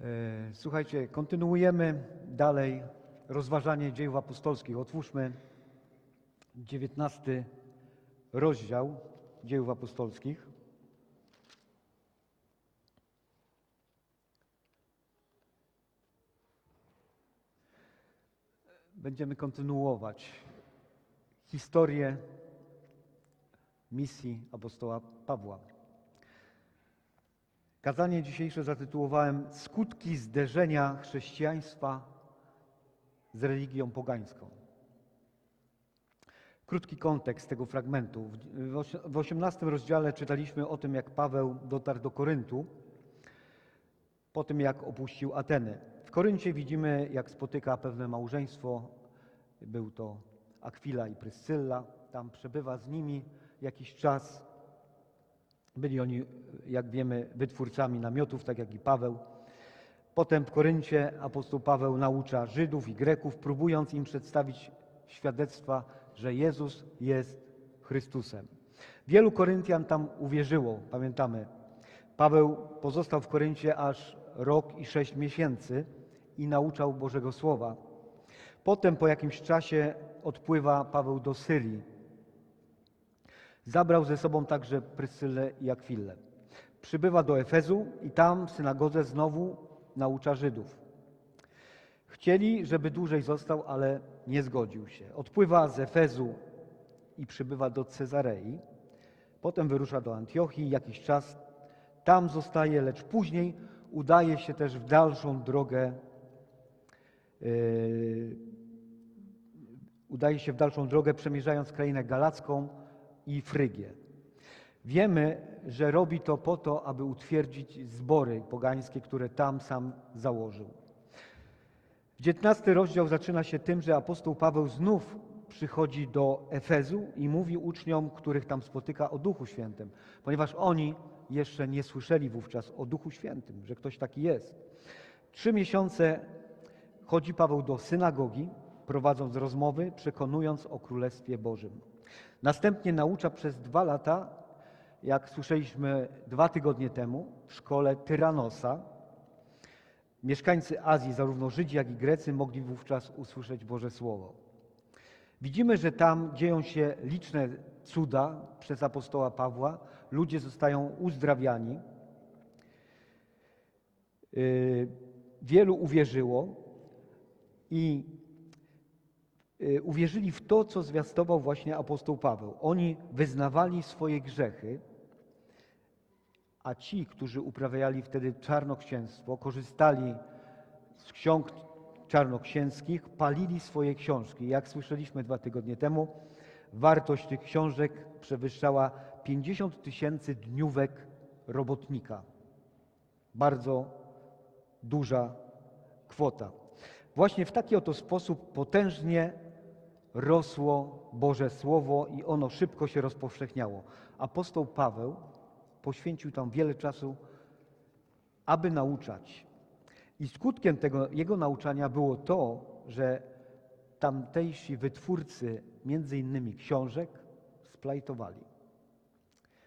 E, Słuchajcie, kontynuujemy dalej rozważanie dziejów apostolskich. Otwórzmy 19 rozdział dziejów apostolskich. Będziemy kontynuować historię misji apostoła Pawła. Kazanie dzisiejsze zatytułowałem Skutki zderzenia chrześcijaństwa z religią pogańską. Krótki kontekst tego fragmentu. W- W osi- w 18 rozdziale czytaliśmy o tym, jak Paweł dotarł do Koryntu, po tym jak opuścił Ateny. W Koryncie widzimy, jak spotyka pewne małżeństwo. Był to Akwila i Pryscylla. Tam przebywa z nimi jakiś czas. Byli oni, jak wiemy, wytwórcami namiotów, tak jak i Paweł. Potem w Koryncie apostoł Paweł naucza Żydów i Greków, próbując im przedstawić świadectwa, że Jezus jest Chrystusem. Wielu Koryntian tam uwierzyło, pamiętamy. Paweł pozostał w Koryncie aż rok i sześć miesięcy i nauczał Bożego Słowa. Potem po jakimś czasie odpływa Paweł do Syrii. Zabrał ze sobą także Pryscylę i Akwilę. Przybywa do Efezu i tam w synagodze znowu naucza Żydów. Chcieli, żeby dłużej został, ale nie zgodził się. Odpływa z Efezu i przybywa do Cezarei. Potem wyrusza do Antiochii, jakiś czas tam zostaje, lecz później udaje się też w dalszą drogę yy, udaje się w dalszą drogę, przemierzając krainę galacką i Frygię. Wiemy, że robi to po to, aby utwierdzić zbory pogańskie, które tam sam założył. XIX rozdział zaczyna się tym, że apostoł Paweł znów przychodzi do Efezu i mówi uczniom, których tam spotyka, o Duchu Świętym, ponieważ oni jeszcze nie słyszeli wówczas o Duchu Świętym, że ktoś taki jest. Trzy miesiące chodzi Paweł do synagogi, prowadząc rozmowy, przekonując o Królestwie Bożym. Następnie naucza przez dwa lata, jak słyszeliśmy dwa tygodnie temu, w szkole Tyranosa. Mieszkańcy Azji, zarówno Żydzi, jak i Grecy, mogli wówczas usłyszeć Boże Słowo. Widzimy, że tam dzieją się liczne cuda przez apostoła Pawła. Ludzie zostają uzdrawiani. Yy, Wielu uwierzyło i uwierzyli w to, co zwiastował właśnie apostoł Paweł. Oni wyznawali swoje grzechy, a ci, którzy uprawiali wtedy czarnoksięstwo, korzystali z ksiąg czarnoksięskich, palili swoje książki. Jak słyszeliśmy dwa tygodnie temu, wartość tych książek przewyższała 50 tysięcy dniówek robotnika. Bardzo duża kwota. Właśnie w taki oto sposób potężnie rosło Boże Słowo i ono szybko się rozpowszechniało. Apostoł Paweł poświęcił tam wiele czasu, aby nauczać. I skutkiem tego jego nauczania było to, że tamtejsi wytwórcy między innymi książek splajtowali.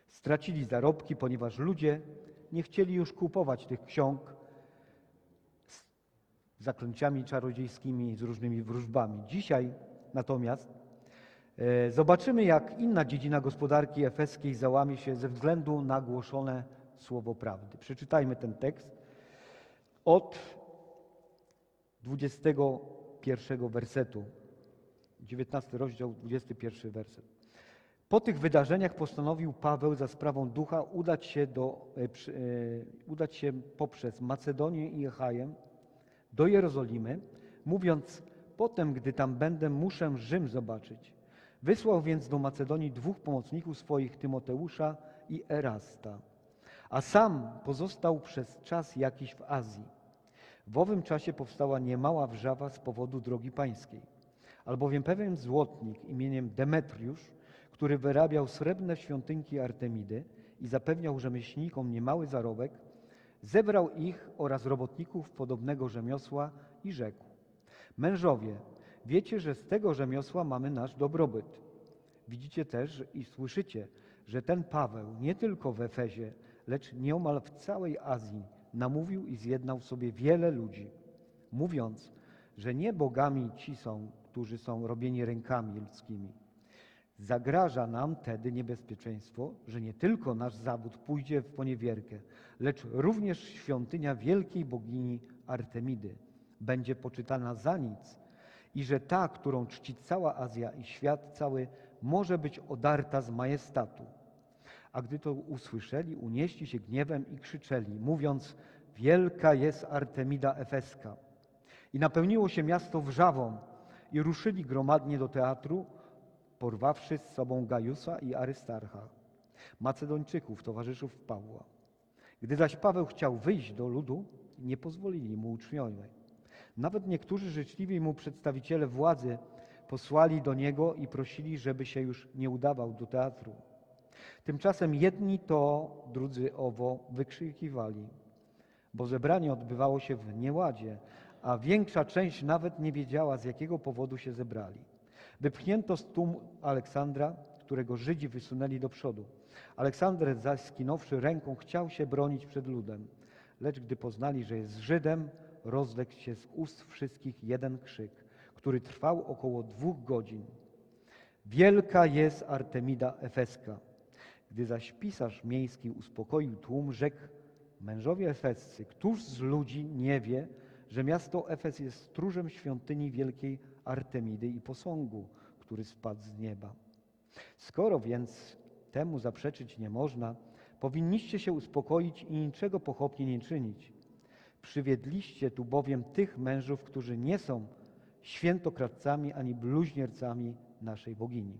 Stracili zarobki, ponieważ ludzie nie chcieli już kupować tych ksiąg z zaklęciami czarodziejskimi, z różnymi wróżbami. Dzisiaj natomiast e, zobaczymy, jak inna dziedzina gospodarki efeskiej załamie się ze względu na głoszone słowo prawdy. Przeczytajmy ten tekst od 21 wersetu. 19 rozdział, 21 werset. Po tych wydarzeniach postanowił Paweł za sprawą ducha udać się, do, e, e, udać się poprzez Macedonię i Achaję do Jerozolimy, mówiąc, potem, gdy tam będę, muszę Rzym zobaczyć. Wysłał więc do Macedonii dwóch pomocników swoich, Tymoteusza i Erasta, a sam pozostał przez czas jakiś w Azji. W owym czasie powstała niemała wrzawa z powodu drogi pańskiej, albowiem pewien złotnik imieniem Demetriusz, który wyrabiał srebrne świątynki Artemidy i zapewniał rzemieślnikom niemały zarobek, zebrał ich oraz robotników podobnego rzemiosła i rzekł: Mężowie, wiecie, że z tego rzemiosła mamy nasz dobrobyt. Widzicie też i słyszycie, że ten Paweł nie tylko w Efezie, lecz nieomal w całej Azji namówił i zjednał sobie wiele ludzi, mówiąc, że nie bogami ci są, którzy są robieni rękami ludzkimi. Zagraża nam tedy niebezpieczeństwo, że nie tylko nasz zawód pójdzie w poniewierkę, lecz również świątynia wielkiej bogini Artemidy będzie poczytana za nic i że ta, którą czci cała Azja i świat cały, może być odarta z majestatu. A gdy to usłyszeli, unieśli się gniewem i krzyczeli, mówiąc: Wielka jest Artemida Efeska. I napełniło się miasto wrzawą, i ruszyli gromadnie do teatru, porwawszy z sobą Gajusa i Arystarcha, Macedończyków, towarzyszów Pawła. Gdy zaś Paweł chciał wyjść do ludu, nie pozwolili mu uczniowie. Nawet niektórzy życzliwi mu przedstawiciele władzy posłali do niego i prosili, żeby się już nie udawał do teatru. Tymczasem jedni to, drudzy owo wykrzykiwali, bo zebranie odbywało się w nieładzie, a większa część nawet nie wiedziała, z jakiego powodu się zebrali. Wypchnięto z tłum Aleksandra, którego Żydzi wysunęli do przodu. Aleksander zaś skinąwszy ręką chciał się bronić przed ludem. Lecz gdy poznali, że jest Żydem, rozległ się z ust wszystkich jeden krzyk, który trwał około dwóch godzin. Wielka jest Artemida Efeska. Gdy zaś pisarz miejski uspokoił tłum, rzekł mężowie efescy, któż z ludzi nie wie, że miasto Efes jest stróżem świątyni wielkiej Artemidy i posągu, który spadł z nieba. Skoro więc temu zaprzeczyć nie można, powinniście się uspokoić i niczego pochopnie nie czynić. Przywiedliście tu bowiem tych mężów, którzy nie są świętokradcami ani bluźniercami naszej bogini.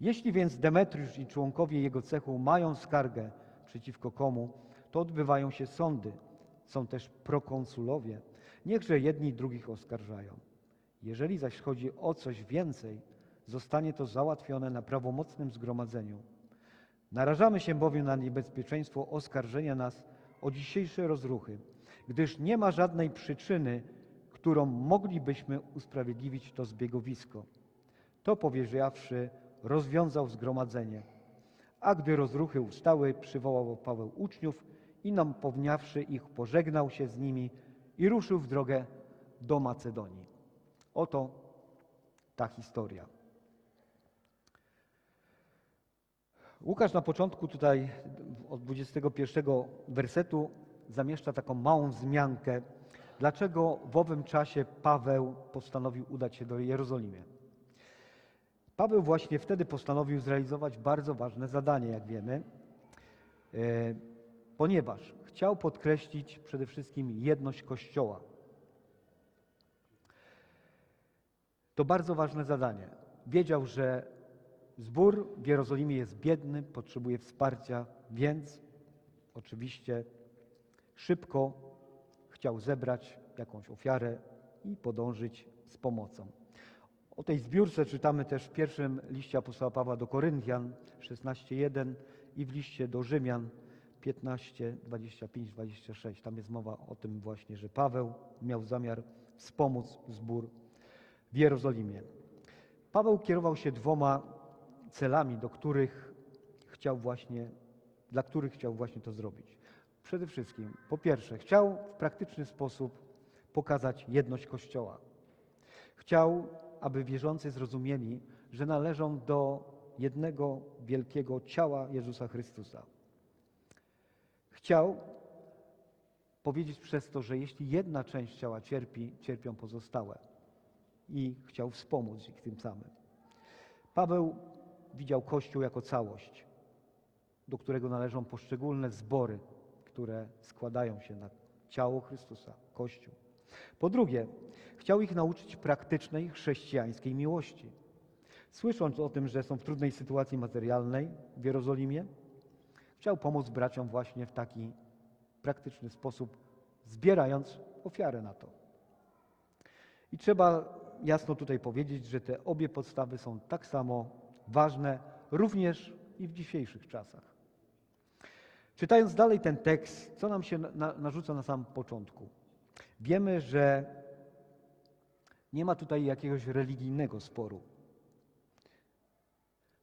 Jeśli więc Demetriusz i członkowie jego cechu mają skargę przeciwko komu, to odbywają się sądy. Są też prokonsulowie. Niechże jedni drugich oskarżają. Jeżeli zaś chodzi o coś więcej, zostanie to załatwione na prawomocnym zgromadzeniu. Narażamy się bowiem na niebezpieczeństwo oskarżenia nas o dzisiejsze rozruchy, gdyż nie ma żadnej przyczyny, którą moglibyśmy usprawiedliwić to zbiegowisko. To powiedziawszy, rozwiązał zgromadzenie. A gdy rozruchy ustały, przywołał Paweł uczniów i napomniawszy ich, pożegnał się z nimi i ruszył w drogę do Macedonii. Oto ta historia. Łukasz na początku tutaj od 21 wersetu zamieszcza taką małą wzmiankę, dlaczego w owym czasie Paweł postanowił udać się do Jerozolimy. Paweł właśnie wtedy postanowił zrealizować bardzo ważne zadanie, jak wiemy, e, ponieważ chciał podkreślić przede wszystkim jedność Kościoła. To bardzo ważne zadanie. Wiedział, że zbór w Jerozolimie jest biedny, potrzebuje wsparcia, więc oczywiście szybko chciał zebrać jakąś ofiarę i podążyć z pomocą. O tej zbiórce czytamy też w pierwszym liście apostoła Pawła do Koryntian 16:1 i w liście do Rzymian 15, 25, 26. Tam jest mowa o tym właśnie, że Paweł miał zamiar wspomóc zbór w Jerozolimie. Paweł kierował się dwoma celami, do których chciał właśnie, dla których chciał właśnie to zrobić. Przede wszystkim, po pierwsze, chciał w praktyczny sposób pokazać jedność Kościoła. Chciał, aby wierzący zrozumieli, że należą do jednego wielkiego ciała Jezusa Chrystusa. Chciał powiedzieć przez to, że jeśli jedna część ciała cierpi, cierpią pozostałe. I chciał wspomóc ich tym samym. Paweł widział Kościół jako całość, do którego należą poszczególne zbory, które składają się na ciało Chrystusa, Kościół. Po drugie, chciał ich nauczyć praktycznej chrześcijańskiej miłości. Słysząc o tym, że są w trudnej sytuacji materialnej w Jerozolimie, chciał pomóc braciom właśnie w taki praktyczny sposób, zbierając ofiarę na to. I trzeba jasno tutaj powiedzieć, że te obie podstawy są tak samo ważne również i w dzisiejszych czasach. Czytając dalej ten tekst, co nam się na, narzuca na samym początku? Wiemy, że nie ma tutaj jakiegoś religijnego sporu,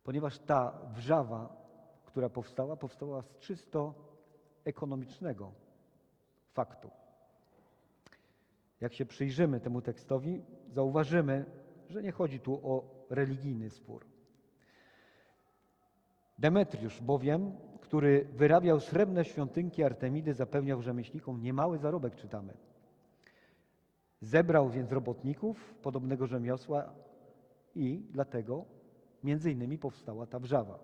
ponieważ ta wrzawa, która powstała, powstała z czysto ekonomicznego faktu. Jak się przyjrzymy temu tekstowi, zauważymy, że nie chodzi tu o religijny spór. Demetriusz bowiem, który wyrabiał srebrne świątynki Artemidy, zapewniał rzemieślnikom niemały zarobek, czytamy. Zebrał więc robotników podobnego rzemiosła i dlatego między innymi powstała ta wrzawa.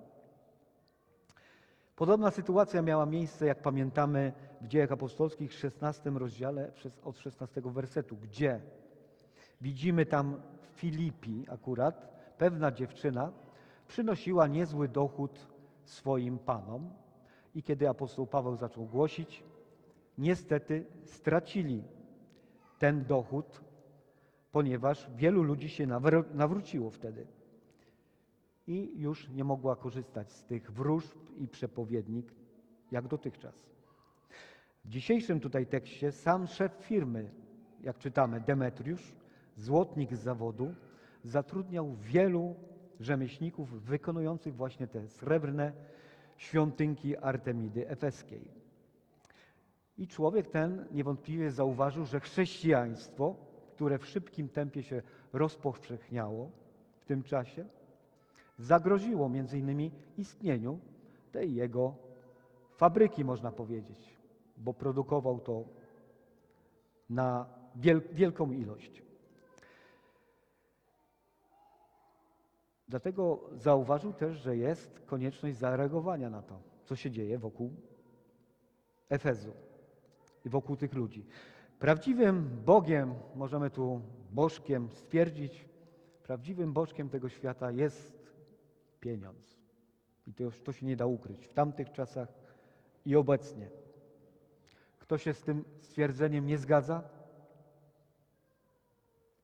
Podobna sytuacja miała miejsce, jak pamiętamy, w Dziejach Apostolskich w 16 rozdziale od 16 wersetu, gdzie widzimy tam w Filipi akurat pewna dziewczyna przynosiła niezły dochód swoim panom i kiedy apostoł Paweł zaczął głosić, niestety stracili ten dochód, ponieważ wielu ludzi się nawró- nawróciło wtedy i już nie mogła korzystać z tych wróżb i przepowiednik jak dotychczas. W dzisiejszym tutaj tekście sam szef firmy, jak czytamy, Demetriusz, złotnik z zawodu, zatrudniał wielu rzemieślników wykonujących właśnie te srebrne świątynki Artemidy Efeskiej. I człowiek ten niewątpliwie zauważył, że chrześcijaństwo, które w szybkim tempie się rozpowszechniało w tym czasie, zagroziło między innymi istnieniu tej jego fabryki, można powiedzieć, bo produkował to na wiel- wielką ilość. Dlatego zauważył też, że jest konieczność zareagowania na to, co się dzieje wokół Efezu i wokół tych ludzi. Prawdziwym Bogiem, możemy tu bożkiem stwierdzić, prawdziwym bożkiem tego świata jest pieniądz. I to, już- to się nie da ukryć w tamtych czasach i obecnie. Kto się z tym stwierdzeniem nie zgadza?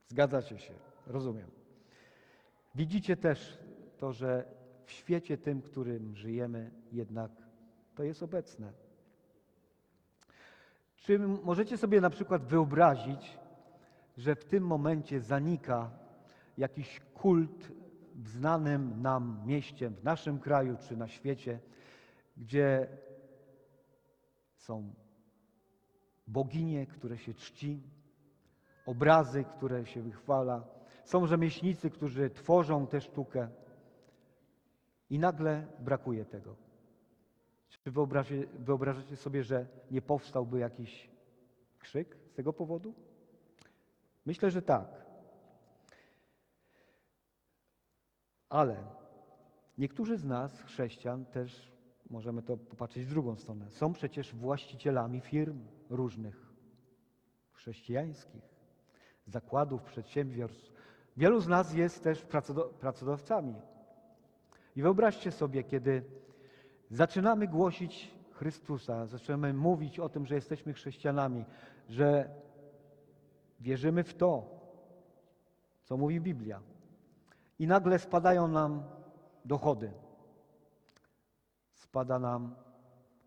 Zgadzacie się, rozumiem. Widzicie też to, że w świecie tym, którym żyjemy, jednak to jest obecne. Czy możecie sobie na przykład wyobrazić, że w tym momencie zanika jakiś kult w znanym nam mieście, w naszym kraju czy na świecie, gdzie są boginie, które się czci, obrazy, które się wychwala, są rzemieślnicy, którzy tworzą tę sztukę i nagle brakuje tego. Czy wyobraźcie, wyobrażacie sobie, że nie powstałby jakiś krzyk z tego powodu? Myślę, że tak. Ale niektórzy z nas, chrześcijan, też możemy to popatrzeć w drugą stronę. Są przecież właścicielami firm różnych, chrześcijańskich, zakładów, przedsiębiorstw. Wielu z nas jest też pracodawcami. I wyobraźcie sobie, kiedy zaczynamy głosić Chrystusa, zaczynamy mówić o tym, że jesteśmy chrześcijanami, że wierzymy w to, co mówi Biblia. I nagle spadają nam dochody. Spada nam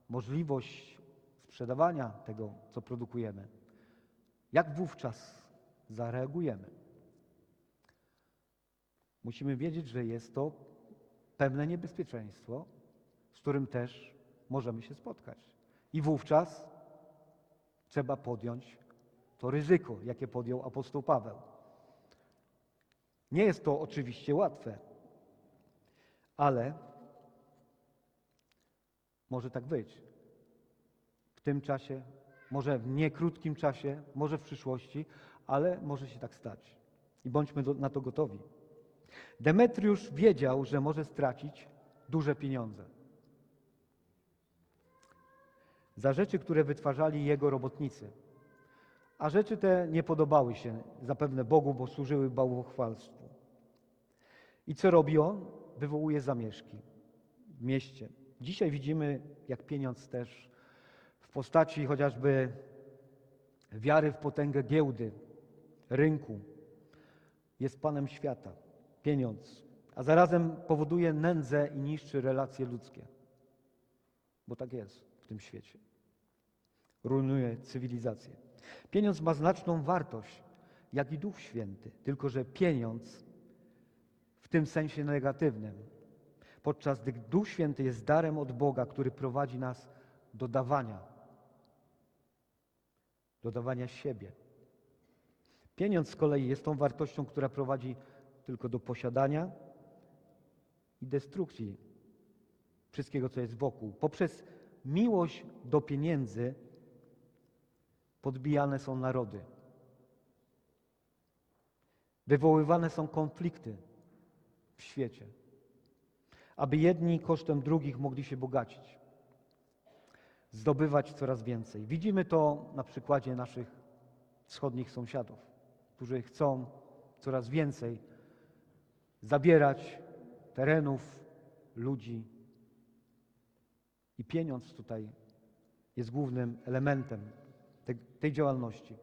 możliwość sprzedawania tego, co produkujemy. Jak wówczas zareagujemy? Musimy wiedzieć, że jest to pewne niebezpieczeństwo, z którym też możemy się spotkać. I wówczas trzeba podjąć to ryzyko, jakie podjął apostoł Paweł. Nie jest to oczywiście łatwe, ale może tak być. W tym czasie, może w niekrótkim czasie, może w przyszłości, ale może się tak stać. I bądźmy do, na to gotowi. Demetriusz wiedział, że może stracić duże pieniądze za rzeczy, które wytwarzali jego robotnicy. A rzeczy te nie podobały się zapewne Bogu, bo służyły bałwochwalstwu. I co robi on? Wywołuje zamieszki w mieście. Dzisiaj widzimy, jak pieniądz też w postaci chociażby wiary w potęgę giełdy, rynku, jest panem świata. Pieniądz. A zarazem powoduje nędzę i niszczy relacje ludzkie. Bo tak jest w tym świecie. Rujnuje cywilizację. Pieniądz ma znaczną wartość, jak i Duch Święty, tylko że pieniądz w tym sensie negatywnym, podczas gdy Duch Święty jest darem od Boga, który prowadzi nas do dawania. dodawania siebie. Pieniądz z kolei jest tą wartością, która prowadzi tylko do posiadania i destrukcji wszystkiego, co jest wokół. Poprzez miłość do pieniędzy podbijane są narody. Wywoływane są konflikty w świecie, aby jedni kosztem drugich mogli się bogacić, zdobywać coraz więcej. Widzimy to na przykładzie naszych wschodnich sąsiadów, którzy chcą coraz więcej zabierać terenów, ludzi. I pieniądz tutaj jest głównym elementem tej, tej działalności.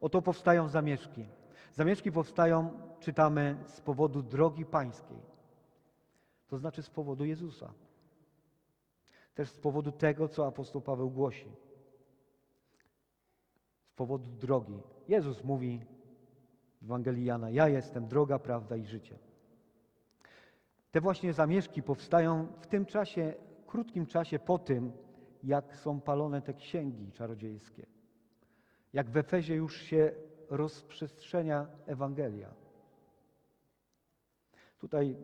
Oto powstają zamieszki. Zamieszki powstają, czytamy, z powodu drogi pańskiej. To znaczy z powodu Jezusa. Też z powodu tego, co apostoł Paweł głosi. Z powodu drogi. Jezus mówi w Ewangelii Jana, ja jestem droga, prawda i życie. Te właśnie zamieszki powstają w tym czasie, krótkim czasie po tym, jak są palone te księgi czarodziejskie. Jak w Efezie już się rozprzestrzenia Ewangelia. Tutaj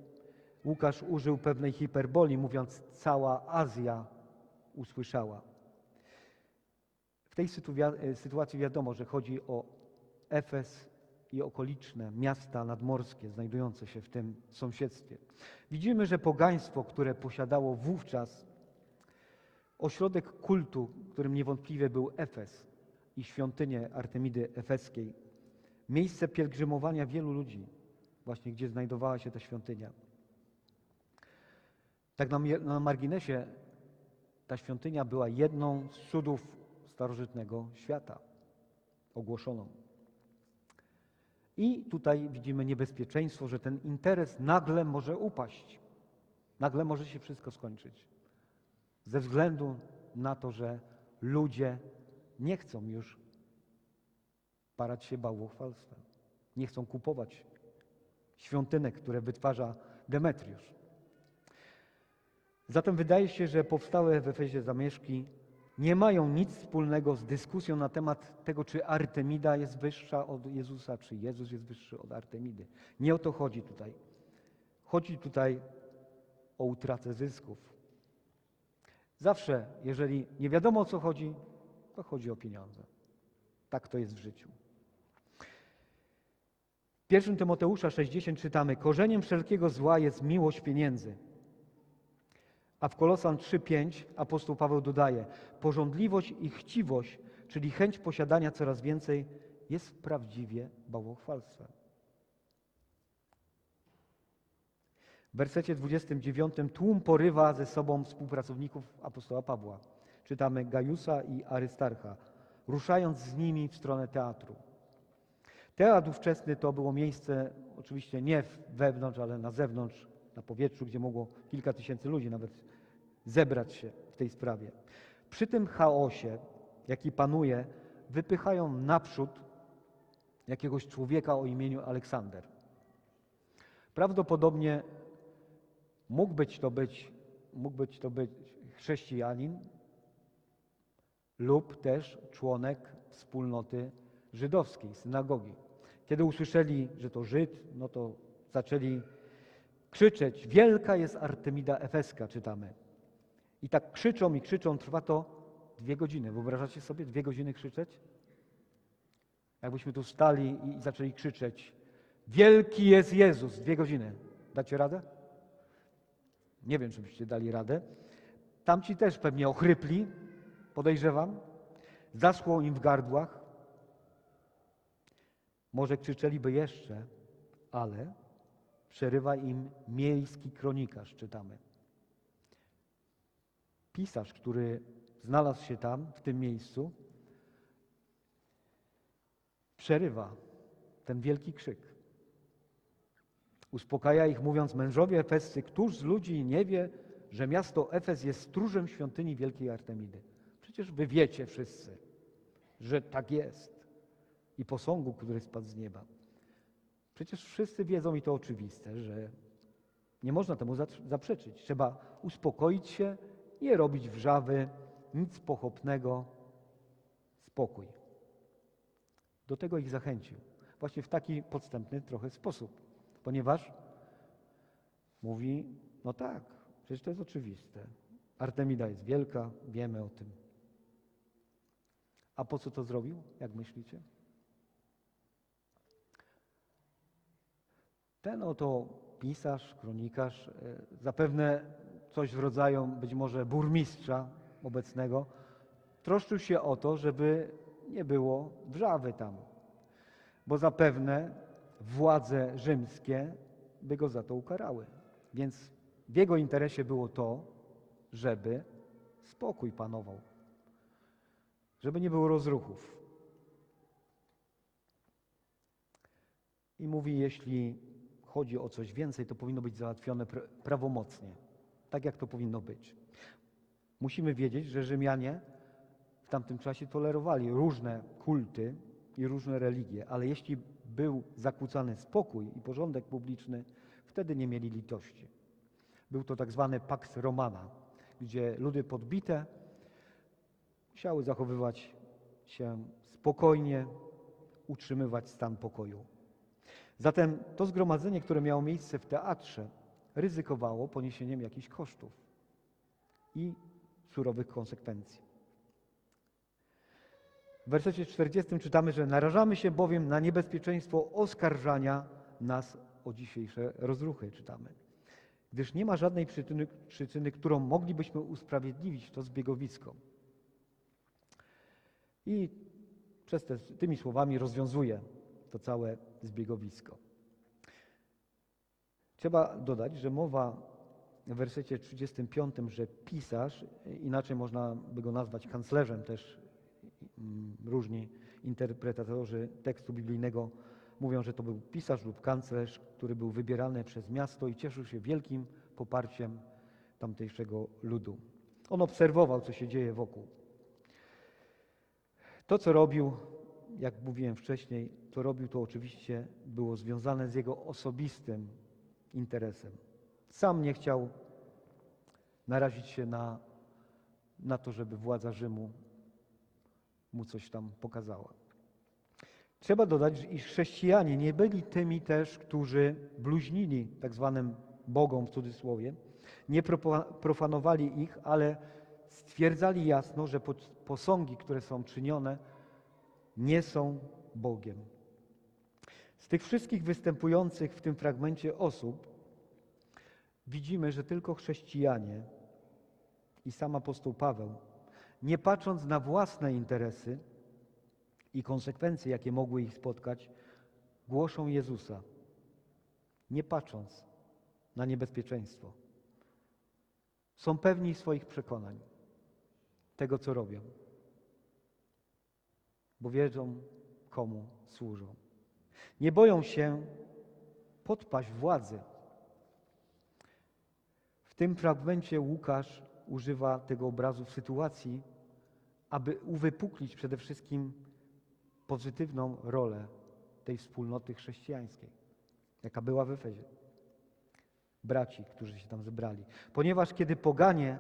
Łukasz użył pewnej hiperboli, mówiąc, cała Azja usłyszała. W tej sytuacji wiadomo, że chodzi o Efes i okoliczne miasta nadmorskie znajdujące się w tym sąsiedztwie. Widzimy, że pogaństwo, które posiadało wówczas ośrodek kultu, którym niewątpliwie był Efes i świątynię Artemidy Efeskiej, miejsce pielgrzymowania wielu ludzi, właśnie gdzie znajdowała się ta świątynia. Tak na, na marginesie ta świątynia była jedną z cudów starożytnego świata ogłoszoną. I tutaj widzimy niebezpieczeństwo, że ten interes nagle może upaść. Nagle może się wszystko skończyć. Ze względu na to, że ludzie nie chcą już parać się bałwochwalstwem. Nie chcą kupować świątynek, które wytwarza Demetriusz. Zatem wydaje się, że powstałe w Efezie zamieszki nie mają nic wspólnego z dyskusją na temat tego, czy Artemida jest wyższa od Jezusa, czy Jezus jest wyższy od Artemidy. Nie o to chodzi tutaj. Chodzi tutaj o utratę zysków. Zawsze, jeżeli nie wiadomo o co chodzi, to chodzi o pieniądze. Tak to jest w życiu. W 1 Tymoteusza 60 czytamy: Korzeniem wszelkiego zła jest miłość pieniędzy. A w Kolosan 3:5 apostoł Paweł dodaje: Porządliwość i chciwość, czyli chęć posiadania coraz więcej, jest prawdziwie bałwochwalstwem. W wersecie 29 tłum porywa ze sobą współpracowników apostoła Pawła. Czytamy Gajusa i Arystarcha, ruszając z nimi w stronę teatru. Teatr ówczesny to było miejsce, oczywiście nie wewnątrz, ale na zewnątrz, na powietrzu, gdzie mogło kilka tysięcy ludzi nawet zebrać się w tej sprawie. Przy tym chaosie, jaki panuje, wypychają naprzód jakiegoś człowieka o imieniu Aleksander. Prawdopodobnie mógł być to być, mógł być to być chrześcijanin lub też członek wspólnoty żydowskiej, synagogi. Kiedy usłyszeli, że to Żyd, no to zaczęli krzyczeć: Wielka jest Artemida Efeska, czytamy. I tak krzyczą i krzyczą, trwa to dwie godziny. Wyobrażacie sobie dwie godziny krzyczeć? Jakbyśmy tu stali i zaczęli krzyczeć: Wielki jest Jezus! Dwie godziny. Dacie radę? Nie wiem, czy byście dali radę. Tamci też pewnie ochrypli, podejrzewam. Zaschło im w gardłach. Może krzyczeliby jeszcze, ale przerywa im miejski kronikarz, czytamy. Pisarz, który znalazł się tam, w tym miejscu, przerywa ten wielki krzyk. Uspokaja ich, mówiąc: Mężowie efescy, któż z ludzi nie wie, że miasto Efes jest stróżem świątyni wielkiej Artemidy? Przecież wy wiecie wszyscy, że tak jest. I posągu, który spadł z nieba. Przecież wszyscy wiedzą i to oczywiste, że nie można temu zaprzeczyć. Trzeba uspokoić się, nie robić wrzawy, nic pochopnego, spokój. Do tego ich zachęcił. Właśnie w taki podstępny trochę sposób. Ponieważ mówi, no tak, przecież to jest oczywiste. Artemida jest wielka, wiemy o tym. A po co to zrobił, jak myślicie? Ten oto pisarz, kronikarz, e, zapewne coś w rodzaju być może burmistrza obecnego, troszczył się o to, żeby nie było wrzawy tam, bo zapewne władze rzymskie by go za to ukarały. Więc w jego interesie było to, żeby spokój panował, żeby nie było rozruchów. I mówi, jeśli chodzi o coś więcej, to powinno być załatwione pra- prawomocnie, tak jak to powinno być. Musimy wiedzieć, że Rzymianie w tamtym czasie tolerowali różne kulty i różne religie, ale jeśli był zakłócany spokój i porządek publiczny, wtedy nie mieli litości. Był to tak zwany Pax Romana, gdzie ludy podbite musiały zachowywać się spokojnie, utrzymywać stan pokoju. Zatem to zgromadzenie, które miało miejsce w teatrze, ryzykowało poniesieniem jakichś kosztów i surowych konsekwencji. W wersecie 40 czytamy, że narażamy się bowiem na niebezpieczeństwo oskarżania nas o dzisiejsze rozruchy, czytamy. Gdyż nie ma żadnej przyczyny, przyczyny którą moglibyśmy usprawiedliwić to zbiegowisko. I przez te, tymi słowami rozwiązuje to całe zbiegowisko. Trzeba dodać, że mowa w wersecie 35, że pisarz, inaczej można by go nazwać kanclerzem też, mm, różni interpretatorzy tekstu biblijnego mówią, że to był pisarz lub kanclerz, który był wybierany przez miasto i cieszył się wielkim poparciem tamtejszego ludu. On obserwował, co się dzieje wokół. To, co robił, jak mówiłem wcześniej, to robił to oczywiście było związane z jego osobistym interesem. Sam nie chciał narazić się na, na to, żeby władza Rzymu mu coś tam pokazała. Trzeba dodać, iż chrześcijanie nie byli tymi też, którzy bluźnili tak zwanym bogom w cudzysłowie, nie profanowali ich, ale stwierdzali jasno, że pos- posągi, które są czynione, nie są Bogiem. Z tych wszystkich występujących w tym fragmencie osób widzimy, że tylko chrześcijanie i sam apostoł Paweł, nie patrząc na własne interesy i konsekwencje, jakie mogły ich spotkać, głoszą Jezusa, nie patrząc na niebezpieczeństwo. Są pewni swoich przekonań, tego co robią, bo wiedzą, komu służą. Nie boją się podpaść władzy. W tym fragmencie Łukasz używa tego obrazu w sytuacji, aby uwypuklić przede wszystkim pozytywną rolę tej wspólnoty chrześcijańskiej, jaka była w Efezie. Braci, którzy się tam zebrali. Ponieważ kiedy poganie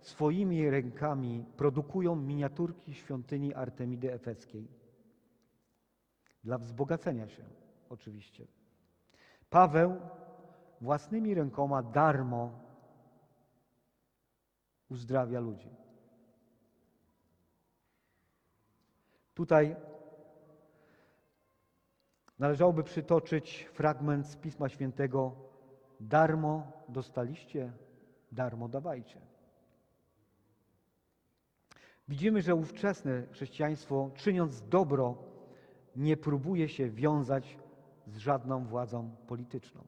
swoimi rękami produkują miniaturki świątyni Artemidy Efeskiej, dla wzbogacenia się oczywiście. Paweł własnymi rękoma darmo uzdrawia ludzi. Tutaj należałoby przytoczyć fragment z Pisma Świętego: Darmo dostaliście, darmo dawajcie. Widzimy, że ówczesne chrześcijaństwo, czyniąc dobro, nie próbuje się wiązać z żadną władzą polityczną.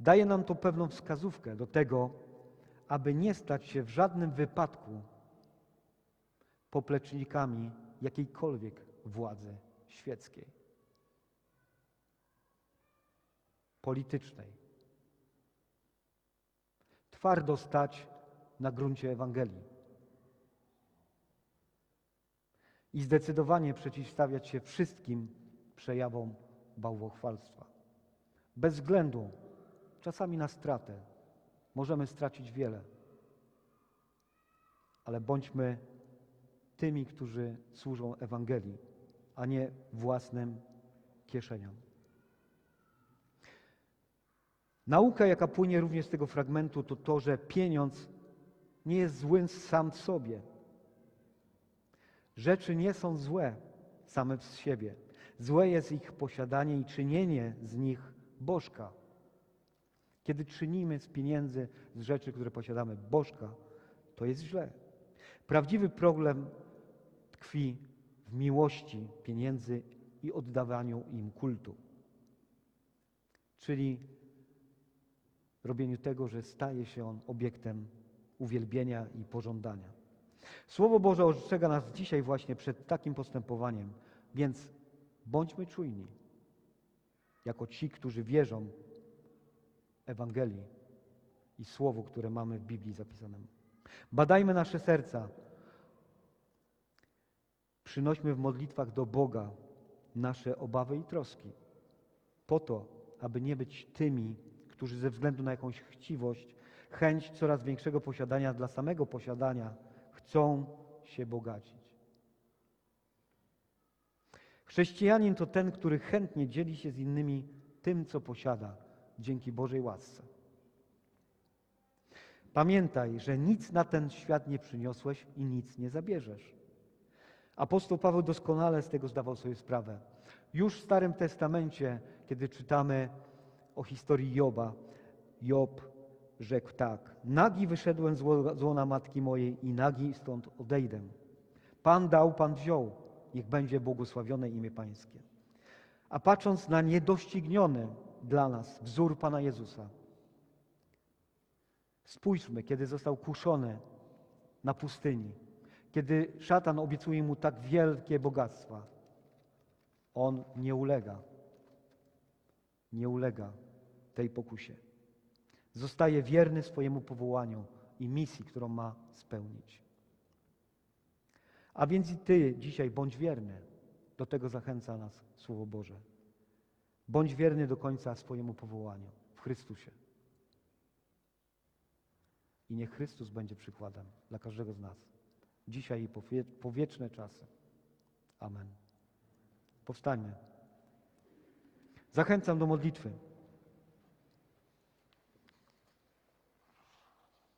Daje nam to pewną wskazówkę do tego, aby nie stać się w żadnym wypadku poplecznikami jakiejkolwiek władzy świeckiej, politycznej. Twardo stać na gruncie Ewangelii i zdecydowanie przeciwstawiać się wszystkim przejawom bałwochwalstwa. Bez względu czasami na stratę. Możemy stracić wiele, ale bądźmy tymi, którzy służą Ewangelii, a nie własnym kieszeniom. Nauka, jaka płynie również z tego fragmentu, to to, że pieniądz nie jest zły sam w sobie. Rzeczy nie są złe same z siebie. Złe jest ich posiadanie i czynienie z nich bożka. Kiedy czynimy z pieniędzy, z rzeczy, które posiadamy, bożka, to jest źle. Prawdziwy problem tkwi w miłości pieniędzy i oddawaniu im kultu. Czyli robieniu tego, że staje się on obiektem uwielbienia i pożądania. Słowo Boże ostrzega nas dzisiaj właśnie przed takim postępowaniem, więc bądźmy czujni, jako ci, którzy wierzą Ewangelii i Słowu, które mamy w Biblii zapisanym. Badajmy nasze serca. Przynośmy w modlitwach do Boga nasze obawy i troski, po to, aby nie być tymi, którzy ze względu na jakąś chciwość, chęć coraz większego posiadania dla samego posiadania chcą się bogacić. Chrześcijanin to ten, który chętnie dzieli się z innymi tym, co posiada, dzięki Bożej łasce. Pamiętaj, że nic na ten świat nie przyniosłeś i nic nie zabierzesz. Apostoł Paweł doskonale z tego zdawał sobie sprawę. Już w Starym Testamencie, kiedy czytamy o historii Joba, Job rzekł tak: Nagi wyszedłem z ło- z łona matki mojej i nagi stąd odejdę. Pan dał, Pan wziął. Niech będzie błogosławione imię Pańskie. A patrząc na niedościgniony dla nas wzór Pana Jezusa, spójrzmy, kiedy został kuszony na pustyni, kiedy szatan obiecuje mu tak wielkie bogactwa, on nie ulega. Nie ulega tej pokusie. Zostaje wierny swojemu powołaniu i misji, którą ma spełnić. A więc i Ty dzisiaj bądź wierny. Do tego zachęca nas Słowo Boże. Bądź wierny do końca swojemu powołaniu w Chrystusie. I niech Chrystus będzie przykładem dla każdego z nas. Dzisiaj i po wie- po wieczne czasy. Amen. Powstańmy. Zachęcam do modlitwy.